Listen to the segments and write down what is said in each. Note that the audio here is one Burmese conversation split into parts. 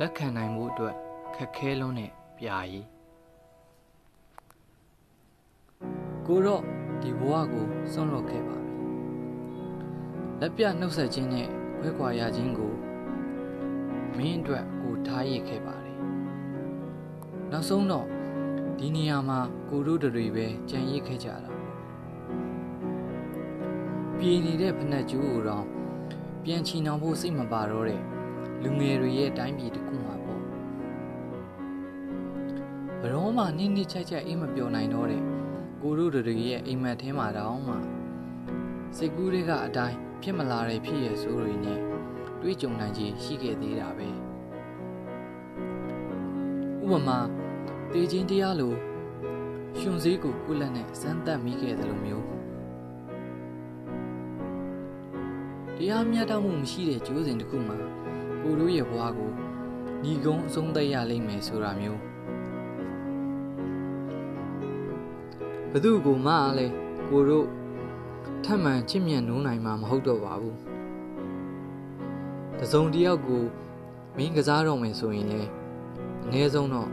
လက်ခံနိုင်မှုအတွက်ခက်ခဲလွန်းတဲ့ပြာရည်ကိုတော့ဒီဘဝကိုစွန့်လွတ်ခဲ့ပါပြီလက်ပြနှုတ်ဆက်ခြင်းနဲ့ခွဲခွာရခြင်းကိုမင်းအတွက်ကိုထားရခဲ့ပါတယ်နောက်ဆုံးတော့ဒီနေရာမှာကိုတို့တွေပဲကြံရစ်ခဲ့ကြတာပြေနေတဲ့ဖနက်ကျိုးကိုတော့ပြန်ချီနှောင်ဖို့စိတ်မပါတော့တဲ့ လူငယ်တွေရဲ့တိုင်းပြည်တစ်ခုမှာပေါ့ဘရောမှနင်းနစ်ချိုက်ချိုက်အိမ်မပြောနိုင်တော့တဲ့ကိုတို့တွေရဲ့အိမ်မက်ထဲမှာတောင်မှစိတ်ကူးတွေကအတိုင်းဖြစ်မလာတဲ့ဖြစ်ရဆိုးတွေနဲ့တွေးကြုံနိုင်ခြင်းရှိခဲ့သေးတာပဲဥပမာတေခြင်းတရားလိုရှင်စည်းကိုကုလက်နဲ့စမ်းသပ်မိခဲ့တယ်လို့မျိုးတရားမျှတမှုမရှိတဲ့ကျိုးစဉ်တစ်ခုမှာ ကိုတို့ရဲ့ဘဝကိုညီကုန်းအဆုံးသတ်ရလိမ့်မယ်ဆိုတာမျိုးဘသူကိုမှလည်းကိုတို့ထပ်မံချစ်မြတ်နိုးနိုင်မှာမဟုတ်တော့ပါဘူးတစုံတယောက်ကိုမင်းကစားတော့မယ်ဆိုရင်လည်းအနည်းဆုံးတော့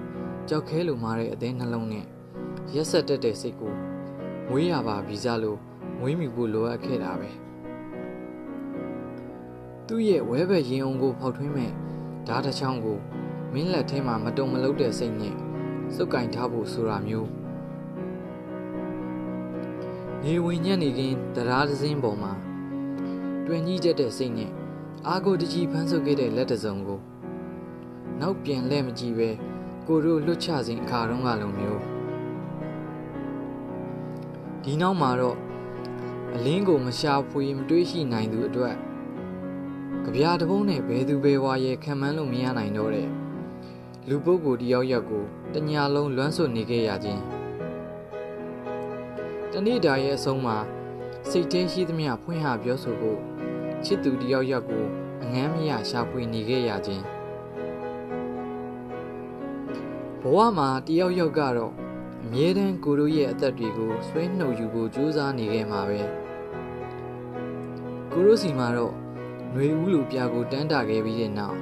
ကြောက်ခဲလိုမာတဲ့အသေးနှလုံးနဲ့ရက်ဆက်တက်တဲ့စိတ်ကိုမွေးရပါဗီဇလို့မွေးမိဖို့လိုအပ်ခဲ့တာပဲ သူ့ရဲ့ဝဲဘက်ရင်အောင်ကိုဖောက်ထွင်းမဲ့ဓာတ်တစ်ချောင်းကိုမင်းလက်ထဲမှာမတုံမလုတဲ့စိတ်နဲ့စုပ်ကင်ထားဖို့ဆိုတာမျိုးနေဝင်ညံ့နေကင်းတရားသစင်းပေါ်မှာတွင်ကြီးကျက်တဲ့စိတ်နဲ့အာကိုတကြီးဖမ်းဆုပ်ခဲ့တဲ့လက်တစုံကိုနောက်ပြန်လဲမကြည့်ပဲကိုတို့လွတ်ချစဉ်အခါတုန်းကလိုမျိုးဒီနောက်မှာတော့အလင်းကိုမရှာဖွေမတွေးရှိနိုင်သူအတွက် ကြပြားတပုံးနဲ့ဘဲသူဘဲဝါရဲ့ခံမှန်းလို့မရနိုင်တော့တဲ့လူပုဂ္ဂိုလ်တယောက်ယောက်ကိုတညာလုံးလွမ်းဆွနေခဲ့ရခြင်းတနေ့တာရဲ့အဆုံးမှာစိတ်ထဲရှိသမျှဖွင့်ဟပြောဆိုဖို့ချစ်သူတယောက်ယောက်ကိုအငမ်းမရရှာဖွေနေခဲ့ရခြင်းဘဝမှာတယောက်ယောက်ကတော့အမြဲတမ်းကိုတို့ရဲ့အသက်တွေကိုဆွဲနှုတ်ယူဖို့ကြိုးစားနေခဲ့မှာပဲကိုတို့စီမှာတော့ ຫນွေဦးလိုပြာကိုတန်းတာခဲ့ပြီးတဲ့နောက်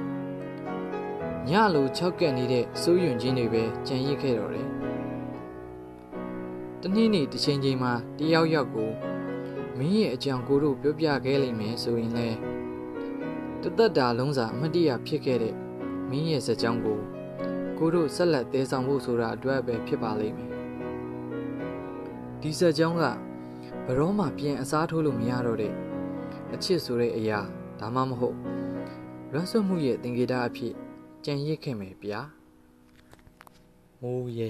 ညလို၆ကက်နေတဲ့စိုးရွံခြင်းတွေပဲကြံရစ်ခဲ့တော့တယ်တနေ့နေ့တစ်ချိန်ချိန်မှာတယောက်ယောက်ကိုမင်းရဲ့အကြောင်းကိုတို့ပြောပြခဲ့လိမ့်မယ်ဆိုရင်လဲတသက်တာလုံးစာအမတ်တရဖြစ်ခဲ့တဲ့မင်းရဲ့စကြောင်းကိုကိုတို့ဆက်လက်သေးဆောင်ဖို့ဆိုတာအတွက်ပဲဖြစ်ပါလိမ့်မယ်ဒီစကြောင်းကဘရောမှပြန်အစားထိုးလို့မရတော့တဲ့အချစ်ဆိုတဲ့အရာ ဒါမှမဟုတ်လွမ်းဆွမှုရဲ့သင်္ကေတအဖြစ်ကြံရစ်ခဲ့မယ်ဗျာမိုးရဲ